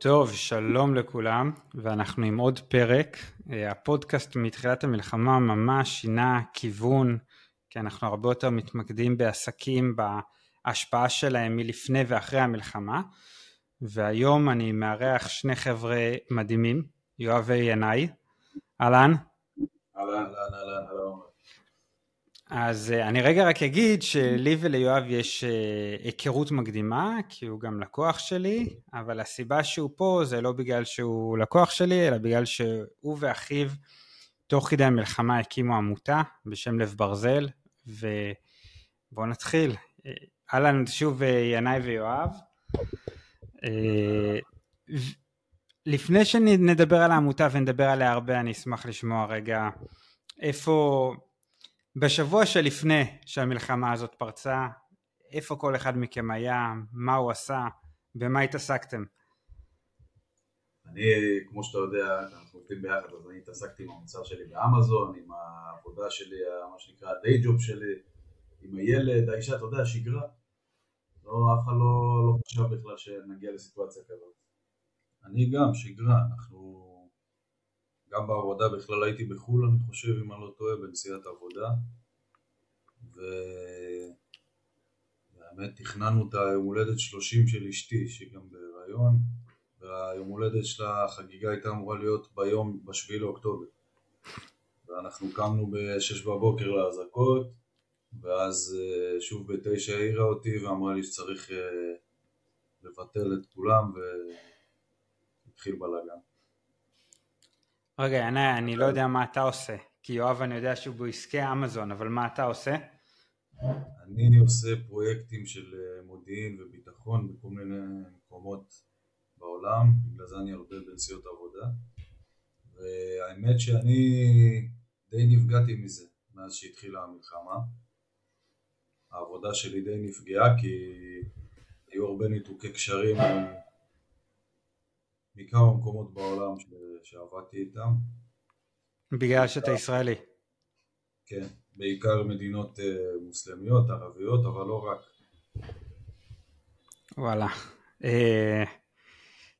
טוב, שלום לכולם, ואנחנו עם עוד פרק. אה, הפודקאסט מתחילת המלחמה ממש שינה כיוון, כי אנחנו הרבה יותר מתמקדים בעסקים, בהשפעה שלהם מלפני ואחרי המלחמה. והיום אני מארח שני חבר'ה מדהימים, יואב וינאי. אהלן. אהלן, אהלן, אהלן, אהלן. אז אה, אני רגע רק אגיד שלי וליואב יש אה, היכרות מקדימה, כי הוא גם לקוח שלי, אבל הסיבה שהוא פה זה לא בגלל שהוא לקוח שלי, אלא בגלל שהוא ואחיו תוך כדי המלחמה הקימו עמותה בשם לב ברזל, ובואו נתחיל. אה, אהלן שוב ינאי ויואב. לפני שנדבר על העמותה ונדבר עליה הרבה, אני אשמח לשמוע רגע איפה... בשבוע שלפני שהמלחמה הזאת פרצה, איפה כל אחד מכם היה, מה הוא עשה, במה התעסקתם? אני, כמו שאתה יודע, אנחנו עובדים ביחד, אז אני התעסקתי עם המוצר שלי באמזון, עם העבודה שלי, מה שנקרא ה-day job שלי, עם הילד, האישה, אתה יודע, שגרה. לא, אף אחד לא, לא חשב בכלל שנגיע לסיטואציה כזאת. אני גם, שגרה, אנחנו גם בעבודה בכלל הייתי בחו"ל אני חושב אם אני לא טועה בנסיעת עבודה. והאמת תכננו את היום הולדת 30 של אשתי שהיא גם בהיריון והיום הולדת של החגיגה הייתה אמורה להיות ביום בשביעי לאוקטובר. ואנחנו קמנו ב-6 בבוקר לאזעקות ואז אה, שוב בתשע העירה אותי ואמרה לי שצריך אה, לבטל את כולם והתחיל בלאגן רגע, ינאי, אני לא יודע מה אתה עושה, כי יואב אני יודע שהוא בעסקי אמזון, אבל מה אתה עושה? אני עושה פרויקטים של אה, מודיעין וביטחון בכל מיני מקומות בעולם, בגלל זה אני הרבה בנסיעות עבודה, והאמת שאני די נפגעתי מזה מאז שהתחילה המלחמה. העבודה שלי די נפגעה כי היו הרבה ניתוקי קשרים מכמה מקומות בעולם ש... שעבדתי איתם. בגלל שאתה ישראלי. כן, בעיקר מדינות uh, מוסלמיות, ערביות, אבל לא רק. וואלה. Uh,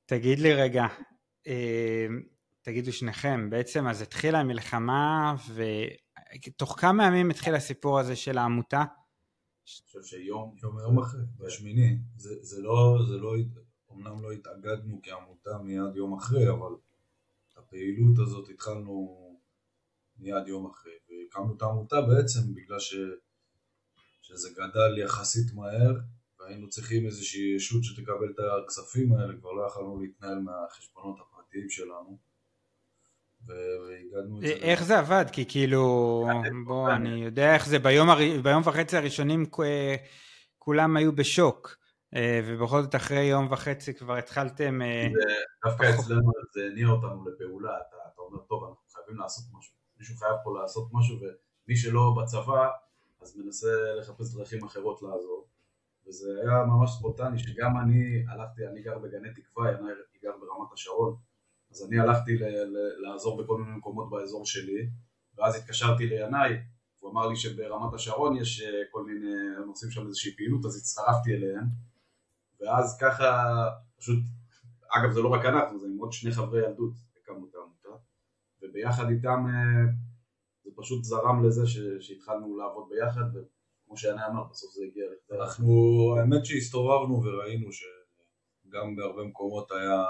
תגיד לי רגע, uh, תגידו שניכם, בעצם אז התחילה המלחמה ותוך כמה ימים התחיל הסיפור הזה של העמותה? אני חושב שיום, יום, יום אחרי, בשמיני, זה, זה לא, זה לא, אמנם לא התאגדנו כעמותה מיד יום אחרי, אבל הפעילות הזאת התחלנו מיד יום אחרי, והקמנו את העמותה בעצם בגלל ש... שזה גדל יחסית מהר, והיינו צריכים איזושהי ישות שתקבל את הכספים האלה, כבר לא יכולנו להתנהל מהחשבונות הפרטיים שלנו. זה. איך זה עבד? כי כאילו, בוא, אני יודע איך זה, ביום, ביום וחצי הראשונים כולם היו בשוק. אה, ובכל זאת אחרי יום וחצי כבר התחלתם... אה, דווקא אצלנו זה הניע אותנו לפעולה, אתה, אתה אומר טוב אנחנו חייבים לעשות משהו, מישהו חייב פה לעשות משהו ומי שלא בצבא אז מנסה לחפש דרכים אחרות לעזור. וזה היה ממש ספונטני שגם אני הלכתי, אני גר בגני תקווה, אני גר ברמת השרון. אז אני הלכתי ל- ל- לעזור בכל מיני מקומות באזור שלי ואז התקשרתי לינאי הוא אמר לי שברמת השרון יש אה, כל מיני, הם עושים שם איזושהי פעילות אז הצטרפתי אליהם ואז ככה, פשוט, אגב זה לא רק אנחנו, זה עם עוד שני חברי ילדות הקמנו את העמותה, וביחד איתם אה, זה פשוט זרם לזה שהתחלנו לעבוד ביחד, וכמו שאני אמר, בסוף זה הגיע לכדי... אנחנו, האמת שהסתובבנו וראינו שגם בהרבה מקומות היה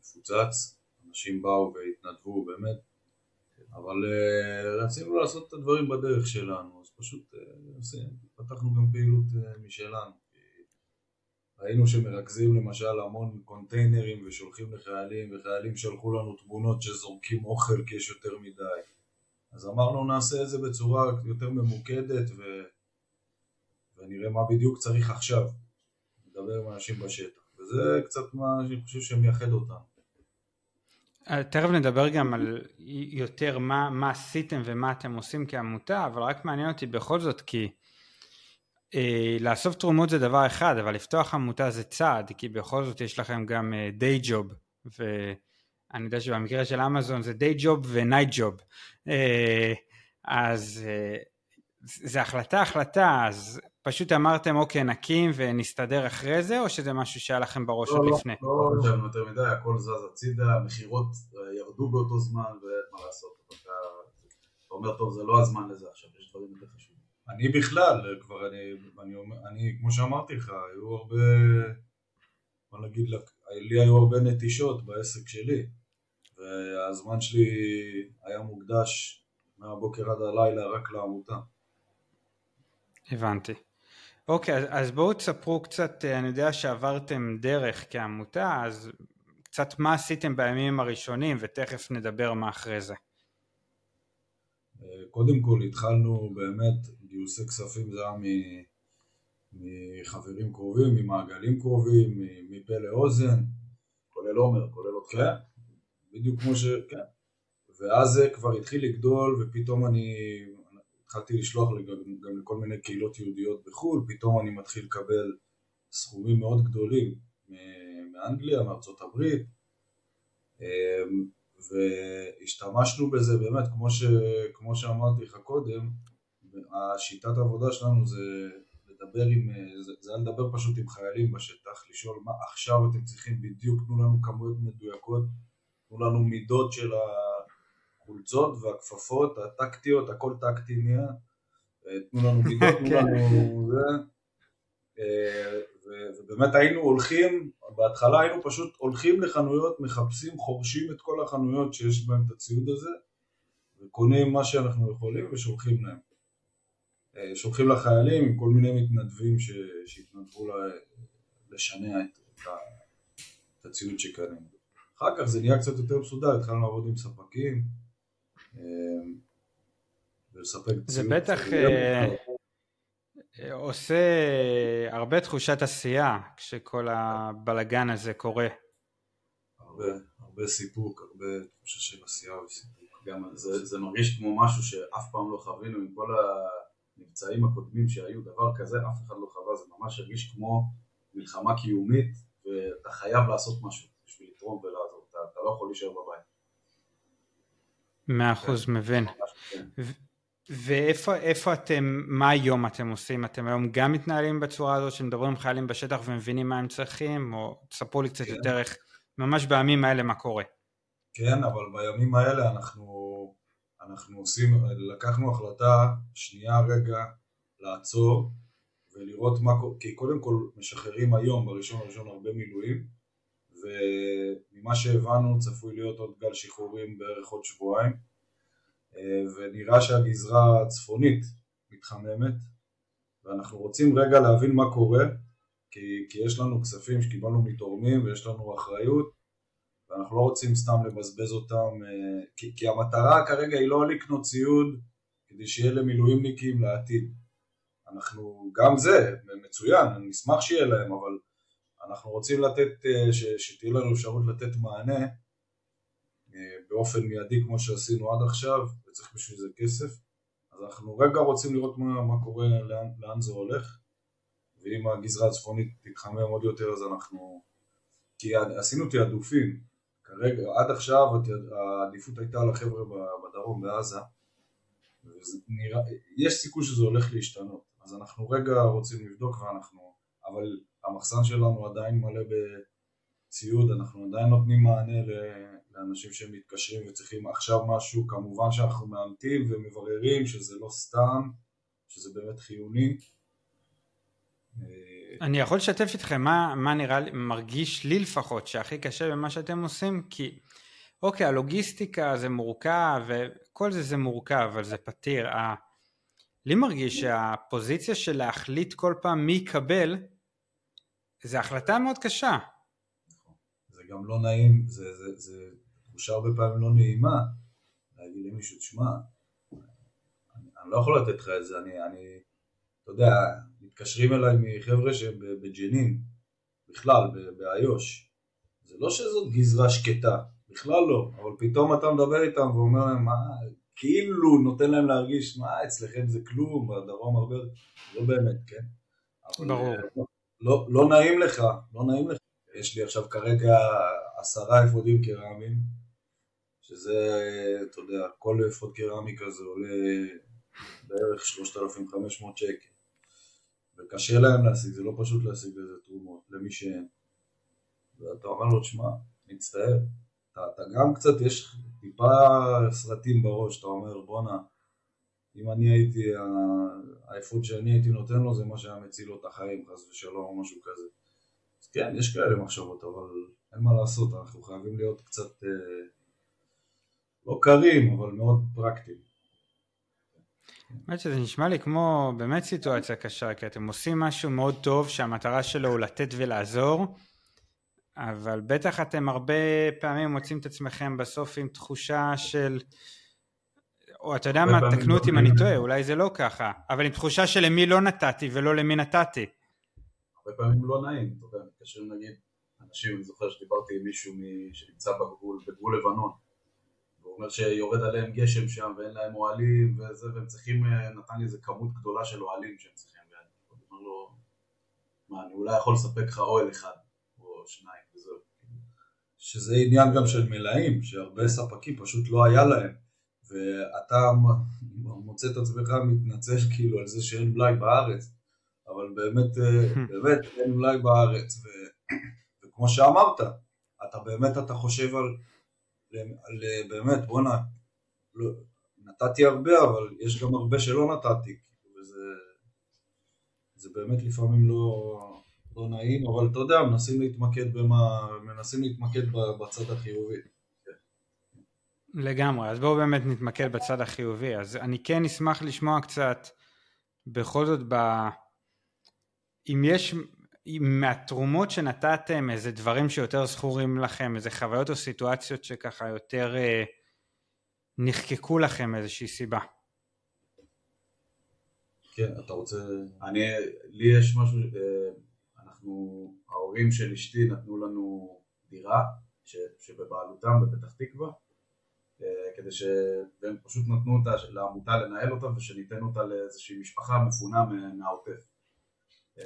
מפוצץ, אנשים באו והתנדבו באמת, אבל uh, רצינו לעשות את הדברים בדרך שלנו, אז פשוט uh, פתחנו גם פעילות משלנו. ראינו שמרכזים למשל המון קונטיינרים ושולחים לחיילים וחיילים שלחו לנו תמונות שזורקים אוכל כי יש יותר מדי. אז אמרנו נעשה את זה בצורה יותר ממוקדת ו... ונראה מה בדיוק צריך עכשיו. נדבר עם אנשים בשטח. וזה קצת מה שאני חושב שמייחד אותנו אה, תכף נדבר גם על יותר מה, מה עשיתם ומה אתם עושים כעמותה אבל רק מעניין אותי בכל זאת כי לאסוף תרומות זה דבר אחד, אבל לפתוח עמותה זה צעד, כי בכל זאת יש לכם גם דיי uh, ג'וב, ואני יודע שבמקרה של אמזון זה דיי ג'וב ונייט ג'וב. אז uh, זה החלטה החלטה, אז פשוט אמרתם, אוקיי, נקים ונסתדר אחרי זה, או שזה משהו שהיה לכם בראש לא, עוד לא, לפני? לא חשבנו יותר מדי, הכל זז הצידה, המכירות אה, ירדו באותו זמן, ואין מה לעשות. אתה אתה אומר, טוב, זה לא הזמן לזה עכשיו, יש דברים יותר חשובים. אני בכלל, כבר אני, אני, אני, כמו שאמרתי לך, היו הרבה, בוא נגיד, לי היו הרבה נטישות בעסק שלי, והזמן שלי היה מוקדש מהבוקר עד הלילה רק לעמותה. הבנתי. אוקיי, אז, אז בואו תספרו קצת, אה, אני יודע שעברתם דרך כעמותה, אז קצת מה עשיתם בימים הראשונים, ותכף נדבר מה אחרי זה. קודם כל התחלנו באמת, גיוסי כספים זה היה מ- מחברים קרובים, ממעגלים קרובים, מפה לאוזן, כולל עומר, כולל אותך. כן, בדיוק כמו ש... כן. ואז זה כבר התחיל לגדול, ופתאום אני התחלתי לשלוח גם, גם לכל מיני קהילות יהודיות בחו"ל, פתאום אני מתחיל לקבל סכומים מאוד גדולים מאנגליה, מארצות הברית, אמ, והשתמשנו בזה באמת, כמו, ש, כמו שאמרתי לך קודם, השיטת העבודה שלנו זה לדבר עם, זה, זה היה לדבר פשוט עם חיילים בשטח, לשאול מה עכשיו אתם צריכים בדיוק, תנו לנו כמויות מדויקות, תנו לנו מידות של החולצות והכפפות, הטקטיות, הכל טקטי נהיה, אה, תנו לנו מידות, תנו כן. לנו זה, ובאמת היינו הולכים, בהתחלה היינו פשוט הולכים לחנויות, מחפשים, חורשים את כל החנויות שיש בהן את הציוד הזה, וקונים מה שאנחנו יכולים ושולחים להם. אה, שולחים לחיילים עם כל מיני מתנדבים ש... שהתנדבו. לשנע את, את. את הציוד שקנינו. אחר כך זה נהיה קצת יותר מסודר, התחלנו לעבוד עם ספקים אה, ולספק זה ציוד. בטח אה, אה, עושה הרבה תחושת עשייה כשכל הבלגן הזה קורה. הרבה, הרבה סיפוק, הרבה תחושה של עשייה וסיפוק. גם זה, זה מרגיש כמו משהו שאף פעם לא חווינו עם כל המבצעים הקודמים שהיו, דבר כזה אף אחד לא חווה, זה ממש הרגיש כמו מלחמה קיומית ואתה חייב לעשות משהו בשביל לתרום ולעזור, אתה, אתה לא יכול להישאר בבית. מאה אחוז מבין. כן. ואיפה איפה אתם, מה היום אתם עושים? אתם היום גם מתנהלים בצורה הזאת שמדברים עם חיילים בשטח ומבינים מה הם צריכים? או תספרו לי קצת כן. יותר איך, ממש בימים האלה מה קורה. כן, אבל בימים האלה אנחנו, אנחנו עושים, לקחנו החלטה שנייה רגע לעצור ולראות מה, קו- כי קודם כל משחררים היום בראשון לראשון הרבה מילואים וממה שהבנו צפוי להיות עוד גל שחרורים בערך עוד שבועיים ונראה שהגזרה הצפונית מתחממת ואנחנו רוצים רגע להבין מה קורה כי, כי יש לנו כספים שקיבלנו מתורמים ויש לנו אחריות ואנחנו לא רוצים סתם לבזבז אותם, אה, כי, כי המטרה כרגע היא לא לקנות ציוד כדי שיהיה למילואימניקים לעתיד. אנחנו, גם זה מצוין, אני נשמח שיהיה להם, אבל אנחנו רוצים לתת, אה, ש, שתהיה לנו אפשרות לתת מענה אה, באופן מיידי כמו שעשינו עד עכשיו, וצריך בשביל זה כסף. אז אנחנו רגע רוצים לראות מה, מה קורה, לאן, לאן זה הולך, ואם הגזרה הצפונית תתחמם עוד יותר אז אנחנו... כי עשינו תעדופים, כרגע, עד עכשיו העדיפות הייתה לחבר'ה בדרום, בעזה, וזה נראה, יש סיכוי שזה הולך להשתנות, אז אנחנו רגע רוצים לבדוק ואנחנו, אבל המחסן שלנו עדיין מלא בציוד, אנחנו עדיין נותנים מענה לאנשים שמתקשרים וצריכים עכשיו משהו, כמובן שאנחנו מאמתים ומבררים שזה לא סתם, שזה באמת חיוני. אה, אני יכול לשתף איתכם מה, מה נראה לי, מרגיש לי לפחות, שהכי קשה במה שאתם עושים, כי אוקיי, הלוגיסטיקה זה מורכב, וכל זה זה מורכב, אבל זה פתיר. ה... לי מרגיש שהפוזיציה של להחליט כל פעם מי יקבל, זה החלטה מאוד קשה. זה גם לא נעים, זה, זה, זה תחושה הרבה פעמים לא נעימה, להגיד למישהו, תשמע, אני, אני לא יכול לתת לך את זה, אני, אני, אתה יודע, מתקשרים אליי מחבר'ה שבג'נין, בכלל, ב- באיו"ש, זה לא שזאת גזרה שקטה, בכלל לא, אבל פתאום אתה מדבר איתם ואומר להם, מה, כאילו נותן להם להרגיש, מה, אצלכם זה כלום, בדרום הרבה, לא באמת, כן? ברור. אה, לא, לא נעים לך, לא נעים לך. יש לי עכשיו כרגע עשרה אפודים קרמיים, שזה, אתה יודע, כל אפוד קרמי כזה עולה בערך 3,500 שקל. וקשה להם להשיג, זה לא פשוט להשיג לזה תרומות, למי שאין. ואתה אומר לו, תשמע, מצטער, אתה, אתה גם קצת, יש טיפה סרטים בראש, אתה אומר, בואנה, אם אני הייתי, האפוד שאני הייתי נותן לו זה מה שהיה מציל לו את החיים, חס ושלום או משהו כזה. אז כן, יש כאלה מחשבות, אבל אין מה לעשות, אנחנו חייבים להיות קצת, אה, לא קרים, אבל מאוד פרקטיים. באמת שזה נשמע לי כמו באמת סיטואציה קשה, כי אתם עושים משהו מאוד טוב שהמטרה שלו הוא לתת ולעזור, אבל בטח אתם הרבה פעמים מוצאים את עצמכם בסוף עם תחושה של, או אתה יודע מה, תקנו אותי אם אני טועה, אולי זה לא ככה, אבל עם תחושה של למי לא נתתי ולא למי נתתי. הרבה פעמים לא נעים, אתה יודע, מתקשרים נגיד, אנשים, אני זוכר שדיברתי עם מישהו שנמצא בגבול, בגבול לבנון, והוא אומר שיורד עליהם גשם שם ואין להם אוהלים וזה, והם צריכים, אה, נתן לי איזה כמות גדולה של אוהלים שהם צריכים, ואני אומר לו, מה, אני אולי יכול לספק לך אוהל אחד או שניים וזהו. שזה עניין גם של מלאים, שהרבה ספקים פשוט לא היה להם, ואתה מוצא את עצמך מתנצל כאילו על זה שאין מלאי בארץ, אבל באמת, אה, באמת אין מלאי בארץ, ו, וכמו שאמרת, אתה באמת, אתה חושב על, על באמת, בואנה, לא, נתתי הרבה, אבל יש גם הרבה שלא נתתי, וזה זה באמת לפעמים לא, לא נעים, אבל אתה יודע, מנסים להתמקד במה, מנסים להתמקד בצד החיובי. לגמרי, אז בואו באמת נתמקד בצד החיובי. אז אני כן אשמח לשמוע קצת, בכל זאת, ב... אם יש, מהתרומות שנתתם, איזה דברים שיותר זכורים לכם, איזה חוויות או סיטואציות שככה יותר אה, נחקקו לכם איזושהי סיבה. כן, אתה רוצה... אני, לי יש משהו, אה, אנחנו, ההורים של אשתי נתנו לנו דירה ש, שבבעלותם בפתח תקווה, אה, כדי ש... והם פשוט נתנו אותה לעמותה לנהל אותה ושניתן אותה לאיזושהי משפחה מפונה מהעוטף.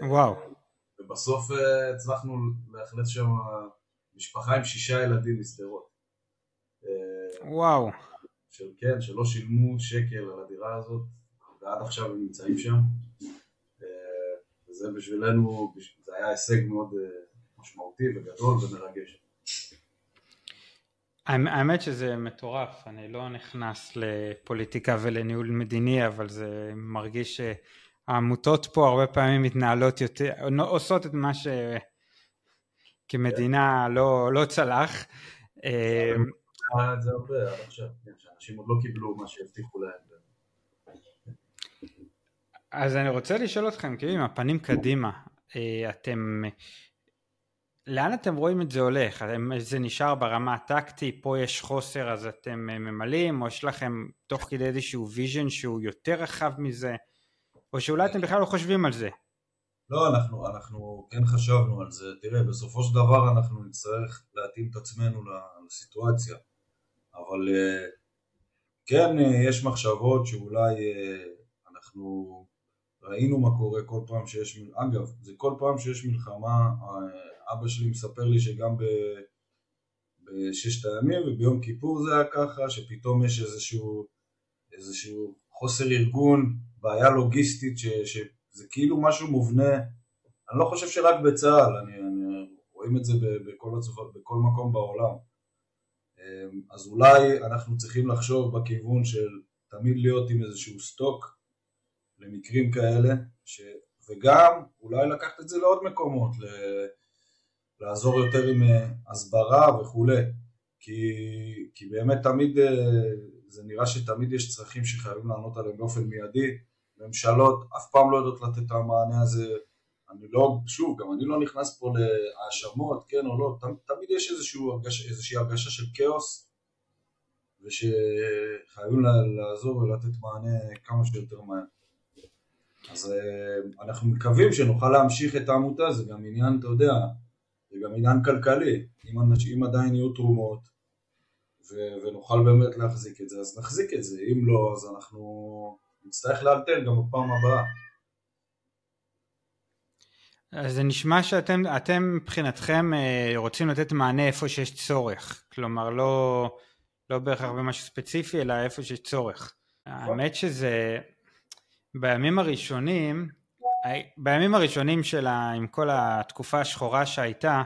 וואו. ובסוף אה, הצלחנו לאכלס שם משפחה עם שישה ילדים משדרות. אה, וואו. של, כן, שלא שילמו שקל על הדירה הזאת, ועד עכשיו הם נמצאים שם. אה, וזה בשבילנו, זה היה הישג מאוד משמעותי וגדול ומרגש. האמת שזה מטורף, אני לא נכנס לפוליטיקה ולניהול מדיני, אבל זה מרגיש העמותות פה הרבה פעמים מתנהלות יותר, עושות את מה שכמדינה לא, לא צלח. אה, זה הרבה עד עכשיו, כן, שאנשים עוד לא קיבלו מה שהבטיחו להם. אז אני רוצה לשאול אתכם, כאילו עם הפנים קדימה, אה, אתם, לאן אתם רואים את זה הולך? זה נשאר ברמה הטקטי, פה יש חוסר אז אתם ממלאים, או יש לכם תוך כדי איזשהו vision שהוא יותר רחב מזה? או שאולי אתם בכלל לא חושבים על זה. לא, אנחנו, אנחנו כן חשבנו על זה. תראה, בסופו של דבר אנחנו נצטרך להתאים את עצמנו לסיטואציה. אבל אה, כן, אה, יש מחשבות שאולי אה, אנחנו ראינו מה קורה כל פעם שיש, אגב, זה כל פעם שיש מלחמה, אבא שלי מספר לי שגם ב... בששת הימים וביום כיפור זה היה ככה, שפתאום יש איזשהו, איזשהו חוסר ארגון בעיה לוגיסטית ש, שזה כאילו משהו מובנה, אני לא חושב שרק בצה"ל, אני, אני, רואים את זה בכל, הצפות, בכל מקום בעולם. אמ, אז אולי אנחנו צריכים לחשוב בכיוון של תמיד להיות עם איזשהו סטוק למקרים כאלה, ש... וגם אולי לקחת את זה לעוד מקומות, ל... לעזור יותר עם אה, הסברה וכולי, כי, כי באמת תמיד, אה, זה נראה שתמיד יש צרכים שחייבים לענות עליהם באופן מיידי, ממשלות אף פעם לא יודעות לתת את המענה הזה, אני לא, שוב, גם אני לא נכנס פה להאשמות, כן או לא, תמיד יש איזשהו הרגש, איזושהי הרגשה של כאוס ושחייבים לעזור ולתת מענה כמה שיותר מהר. אז אה, אנחנו מקווים שנוכל להמשיך את העמותה, זה גם עניין, אתה יודע, זה גם עניין כלכלי, אם, אנשים, עדיין יהיו תרומות ו- ונוכל באמת להחזיק את זה, אז נחזיק את זה, אם לא, אז אנחנו נצטרך לאלתר גם בפעם הבאה. אז זה נשמע שאתם אתם מבחינתכם אה, רוצים לתת מענה איפה שיש צורך, כלומר לא, לא בהכרח במשהו ספציפי אלא איפה שיש צורך. האמת שזה בימים הראשונים בימים הראשונים שלה, עם כל התקופה השחורה שהייתה,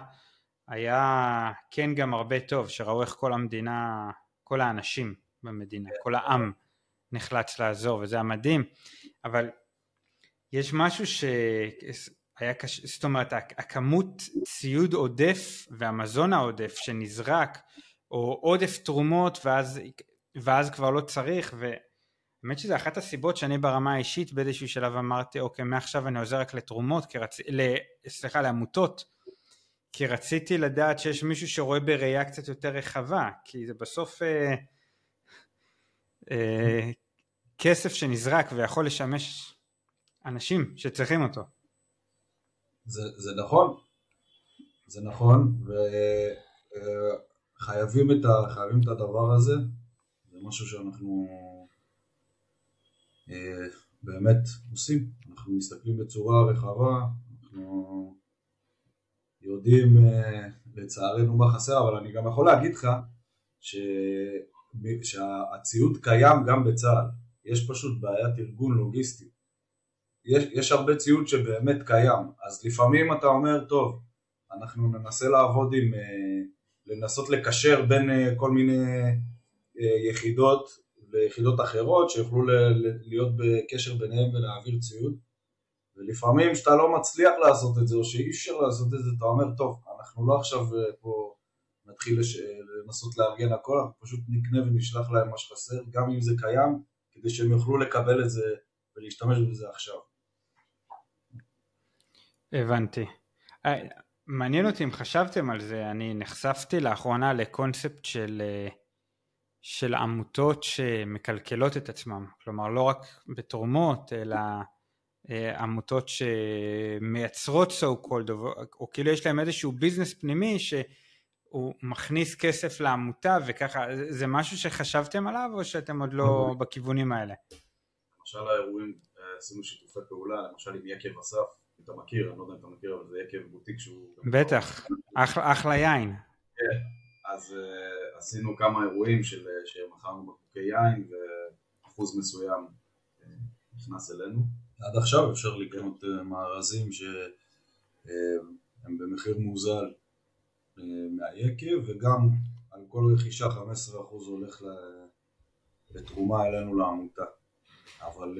היה כן גם הרבה טוב, שראו איך כל המדינה, כל האנשים במדינה, כל העם נחלץ לעזור, וזה היה מדהים, אבל יש משהו שהיה קשה, זאת אומרת, הכמות ציוד עודף והמזון העודף שנזרק, או עודף תרומות ואז, ואז כבר לא צריך, והאמת שזה אחת הסיבות שאני ברמה האישית באיזשהו שלב אמרתי, אוקיי, מעכשיו אני עוזר רק לתרומות, כרצ... ל... סליחה, לעמותות, כי רציתי לדעת שיש מישהו שרואה בראייה קצת יותר רחבה, כי זה בסוף אה, כסף שנזרק ויכול לשמש אנשים שצריכים אותו. זה, זה נכון, זה נכון, וחייבים את, ה, חייבים את הדבר הזה, זה משהו שאנחנו אה, באמת עושים, אנחנו מסתכלים בצורה רחבה, אנחנו יודעים אה, לצערנו מה חסר, אבל אני גם יכול להגיד לך ש... שהציוד קיים גם בצה"ל, יש פשוט בעיית ארגון לוגיסטי. יש, יש הרבה ציוד שבאמת קיים, אז לפעמים אתה אומר, טוב, אנחנו ננסה לעבוד עם, אה, לנסות לקשר בין אה, כל מיני יחידות ויחידות אחרות שיוכלו להיות בקשר ביניהם ולהעביר ציוד. ולפעמים כשאתה לא מצליח לעשות את זה או שאי אפשר לעשות את זה אתה אומר טוב אנחנו לא עכשיו אה, פה נתחיל לש... לנסות לארגן הכל אנחנו פשוט נקנה ונשלח להם מה שחסר גם אם זה קיים כדי שהם יוכלו לקבל את זה ולהשתמש בזה עכשיו. הבנתי. אה, מעניין אותי אם חשבתם על זה, אני נחשפתי לאחרונה לקונספט של, אה, של עמותות שמקלקלות את עצמם, כלומר לא רק בתרומות אלא אה, עמותות שמייצרות so called, או, או כאילו יש להם איזשהו ביזנס פנימי שהוא מכניס כסף לעמותה וככה, זה משהו שחשבתם עליו או שאתם עוד לא. בכיוונים האלה? למשל האירועים אה, עשינו שיתופי פעולה, למשל עם יקב אסף, אם אתה מכיר, אני לא יודע אם אתה מכיר, אבל זה יקב בוטיק שהוא... בטח, אחלה, יין. כן, אז uh, עשינו כמה אירועים של, שמכרנו בקבוקי יין ואחוז מסוים נכנס אלינו. עד עכשיו אפשר לקנות אה, מארזים שהם אה, במחיר מוזל אה, מהיקב וגם על כל רכישה 15% הולך לתרומה אלינו לעמותה. אבל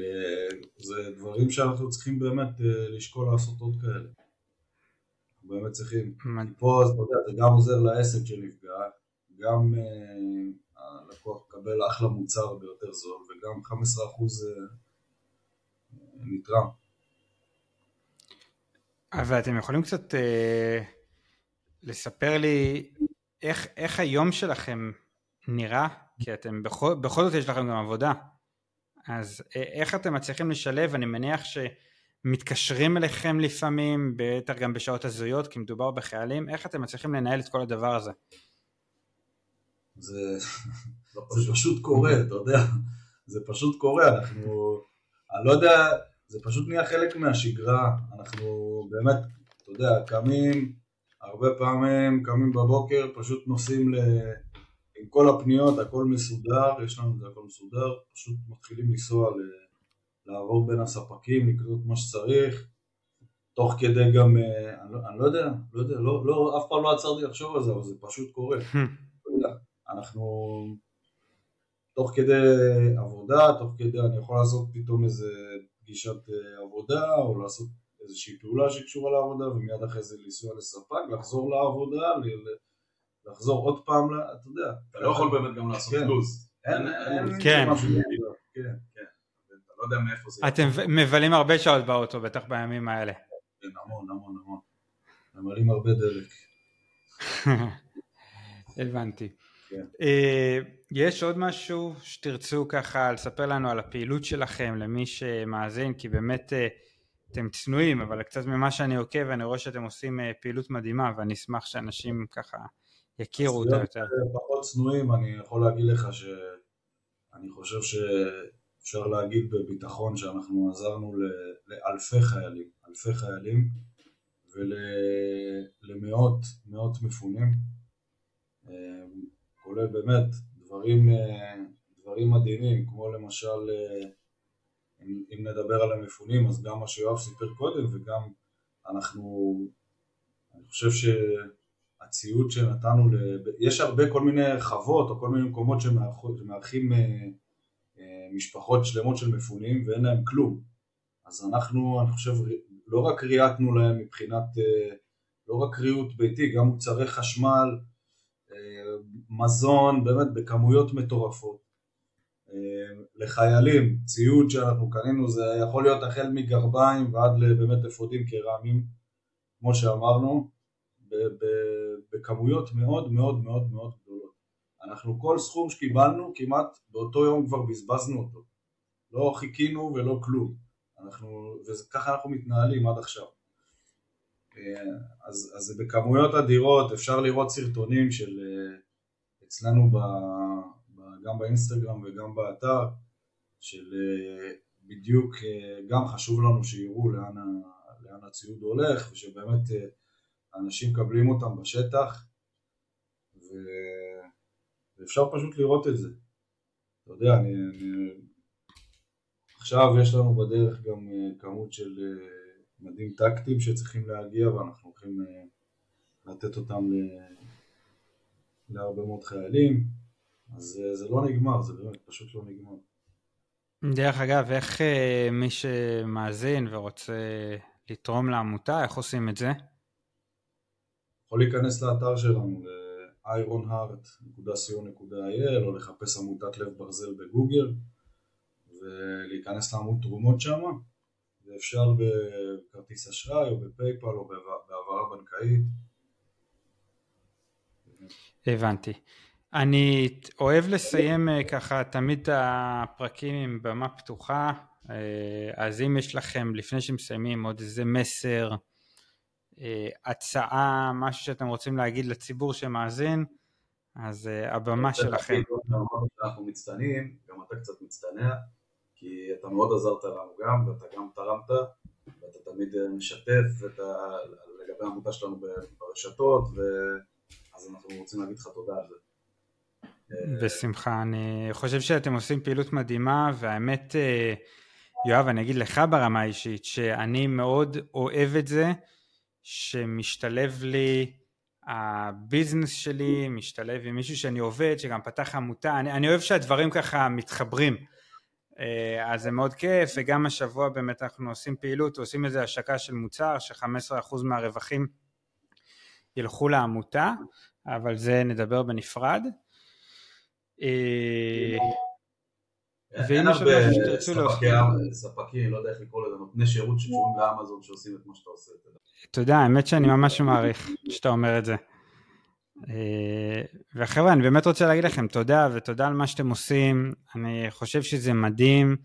זה דברים שאנחנו צריכים באמת לשקול לעשות עוד כאלה. באמת צריכים, פה אתה יודע, זה גם עוזר לעסק שנפגע, גם הלקוח מקבל אחלה מוצר ביותר זול וגם 15% נתרם. אבל אתם יכולים קצת אה, לספר לי איך, איך היום שלכם נראה? כי אתם בכל, בכל זאת יש לכם גם עבודה. אז איך אתם מצליחים לשלב? אני מניח שמתקשרים אליכם לפעמים, בטח גם בשעות הזויות, כי מדובר בחיילים, איך אתם מצליחים לנהל את כל הדבר הזה? זה, זה פשוט קורה, אתה יודע, זה פשוט קורה, אנחנו, אני לא יודע, זה פשוט נהיה חלק מהשגרה, אנחנו באמת, אתה יודע, קמים, הרבה פעמים קמים בבוקר, פשוט נוסעים ל... עם כל הפניות, הכל מסודר, יש לנו את זה הכל מסודר, פשוט מתחילים לנסוע, ל... לעבור בין הספקים, לקנות מה שצריך, תוך כדי גם, אה, אני לא, אני לא יודע, לא יודע, לא, לא, אף פעם לא עצרתי לחשוב על זה, אבל זה פשוט קורה. אנחנו תוך כדי עבודה, תוך כדי אני יכול לעשות פתאום איזה פגישת אה, עבודה או לעשות איזושהי פעולה שקשורה לעבודה ומיד אחרי זה לנסוע לספק, לחזור לעבודה, לחזור עוד פעם, אתה יודע. אתה לא יכול באמת גם לעשות כן. לו"ז. אין, אין, כן. כן. כן. אתה לא יודע מאיפה זה. אתם מבלים הרבה שעות באוטו, בטח בימים האלה. כן, המון, המון, המון. ממלאים הרבה דלק. הבנתי. אה, יש עוד משהו שתרצו ככה לספר לנו על הפעילות שלכם למי שמאזין, כי באמת אה, אתם צנועים, אבל קצת ממה שאני עוקב אני רואה שאתם עושים אה, פעילות מדהימה ואני אשמח שאנשים ככה יכירו אותה יותר. פחות צנועים, אני יכול להגיד לך שאני חושב שאפשר להגיד בביטחון שאנחנו עזרנו לאלפי חיילים, אלפי חיילים ולמאות מאות מפונים כולל באמת דברים, אה, דברים מדהימים, כמו למשל אה, אם, נדבר על המפונים, אז גם מה שיואב סיפר קודם וגם אנחנו, אני חושב שהציוד שנתנו, לב... יש הרבה כל מיני חוות או כל מיני מקומות שמארחים אה, אה, משפחות שלמות של מפונים ואין להם כלום. אז אנחנו, אני חושב, לא רק ראייתנו להם מבחינת, אה, לא רק ריהוט ביתי, גם מוצרי חשמל, מזון, באמת בכמויות מטורפות. לחיילים, ציוד שאנחנו קנינו זה יכול להיות החל מגרביים ועד באמת אפודים קרמיים, כמו שאמרנו, בכמויות מאוד מאוד מאוד מאוד גדולות. אנחנו כל סכום שקיבלנו כמעט באותו יום כבר בזבזנו אותו. לא חיכינו ולא כלום. אנחנו, וככה אנחנו מתנהלים עד עכשיו. אז, אז זה בכמויות אדירות, אפשר לראות סרטונים של אצלנו ב, גם באינסטגרם וגם באתר, של אה, בדיוק אה, גם חשוב לנו שיראו לאן, לאן הציוד הולך ושבאמת אה, אנשים מקבלים אותם בשטח ו... ואפשר פשוט לראות את זה. אתה יודע, אני, אני... עכשיו יש לנו בדרך גם כמות של מדים טקטיים שצריכים להגיע ואנחנו הולכים לתת אותם להרבה מאוד חיילים. אז אה, זה לא נגמר, זה באמת פשוט לא נגמר. דרך אגב, איך אה, מי שמאזין ורוצה לתרום לעמותה, איך עושים את זה? יכול להיכנס לאתר שלנו, ל-ironheart.co.il או לחפש עמותת לב ברזל בגוגל ולהיכנס לעמוד תרומות שם ואפשר בכרטיס אשראי או בפייפל או בהעברה בנקאית. הבנתי. אני אוהב לסיים אה, ככה תמיד את הפרקים עם במה פתוחה, אה, אז אם יש לכם לפני שמסיימים עוד איזה מסר, אה, הצעה, משהו שאתם רוצים להגיד לציבור שמאזין, אז הבמה שלכם. אנחנו מצטנעים, גם אתה קצת מצטנע, כי אתה מאוד עזרת לנו גם, ואתה גם תרמת, ואתה תמיד משתף לגבי העמותה שלנו ברשתות, אז אנחנו רוצים להגיד לך תודה על זה. בשמחה, אני חושב שאתם עושים פעילות מדהימה והאמת אה, יואב אני אגיד לך ברמה האישית שאני מאוד אוהב את זה שמשתלב לי הביזנס שלי, משתלב עם מישהו שאני עובד שגם פתח עמותה, אני, אני אוהב שהדברים ככה מתחברים. אה, אז זה מאוד כיף וגם השבוע באמת אנחנו עושים פעילות, עושים איזה השקה של מוצר ש-15% מהרווחים ילכו לעמותה אבל זה נדבר בנפרד ואם יש הרבה ספקים, לא יודע איך לקרוא לזה, נותני שירות שקשורים לאמזון שעושים את מה שאתה עושה. תודה, האמת שאני ממש מעריך שאתה אומר את זה. אה, וחבר'ה, אני באמת רוצה להגיד לכם תודה, ותודה על מה שאתם עושים, אני חושב שזה מדהים.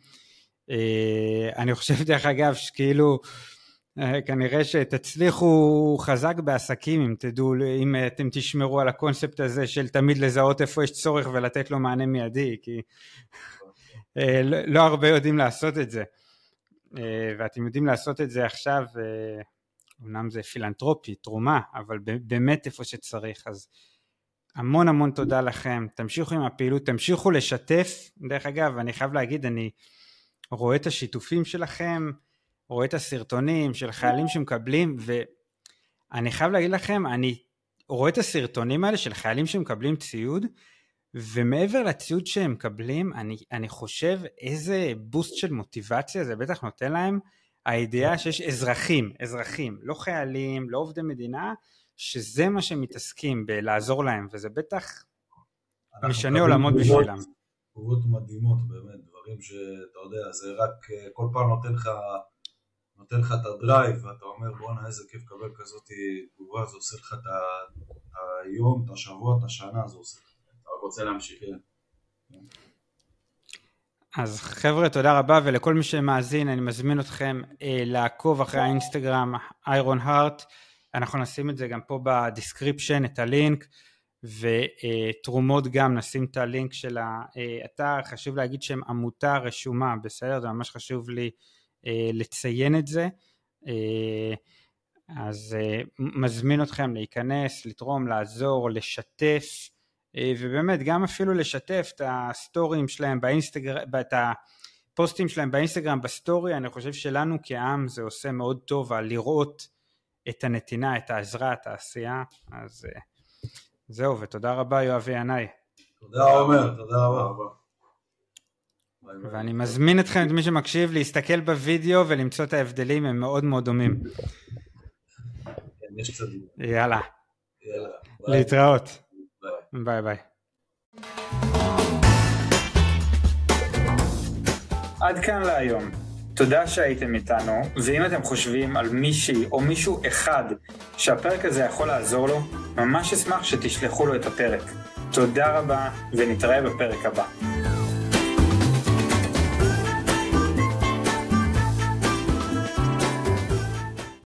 אה, אני חושב דרך אגב שכאילו אה, כנראה שתצליחו חזק בעסקים אם תדעו, אם אתם תשמרו על הקונספט הזה של תמיד לזהות איפה יש צורך ולתת לו מענה מיידי, כי אה, לא, לא הרבה יודעים לעשות את זה. אה, ואתם יודעים לעשות את זה עכשיו, אמנם זה פילנטרופי, תרומה, אבל באמת איפה שצריך, אז המון המון תודה לכם, תמשיכו עם הפעילות, תמשיכו לשתף, דרך אגב, אני חייב להגיד, אני רואה את השיתופים שלכם, רואה את הסרטונים של חיילים שמקבלים, ואני חייב להגיד לכם, אני רואה את הסרטונים האלה של חיילים שמקבלים ציוד, ומעבר לציוד שהם מקבלים, אני, אני חושב איזה בוסט של מוטיבציה זה בטח נותן להם, הידיעה שיש אזרחים, אזרחים, לא חיילים, לא עובדי מדינה, שזה מה שהם מתעסקים בלעזור להם, וזה בטח משנה עולמות בשבילם. תגובות מדהימות באמת, דברים שאתה יודע, זה רק אה, כל פעם נותן לך נותן לך את ה drive, ואתה אומר בואנה איזה כיף לקבל כזאת תגובה, זה עושה לך את היום, את השבוע, את השנה, זה עושה לך. אתה רק רוצה להמשיך. כן. אז חבר'ה תודה רבה ולכל מי שמאזין אני מזמין אתכם אה, לעקוב אחרי האינסטגרם Iron Heart אנחנו נשים את זה גם פה ב description את הלינק ותרומות גם נשים את הלינק של האתר חשוב להגיד שהם עמותה רשומה בסדר זה ממש חשוב לי אה, לציין את זה. אה, אז אה, מזמין אתכם להיכנס, לתרום, לעזור, לשתף, ובאמת גם אפילו לשתף את הסטורים שלהם באינסטגרם, את הפוסטים שלהם באינסטגרם, ב story, אני חושב שלנו כעם זה עושה מאוד טוב לראות את הנתינה, את העזרה, את העשייה, אז אה, זהו, ותודה רבה יואבי ינאי. תודה עומר, תודה רבה. ואני מזמין אתכם, את מי שמקשיב, להסתכל בווידאו ולמצוא את ההבדלים, הם מאוד מאוד דומים. יאללה. להתראות. ביי ביי. עד כאן להיום. תודה שהייתם איתנו, ואם אתם חושבים על מישהי או מישהו אחד שהפרק הזה יכול לעזור לו, ממש אשמח שתשלחו לו את הפרק. תודה רבה, ונתראה בפרק הבא.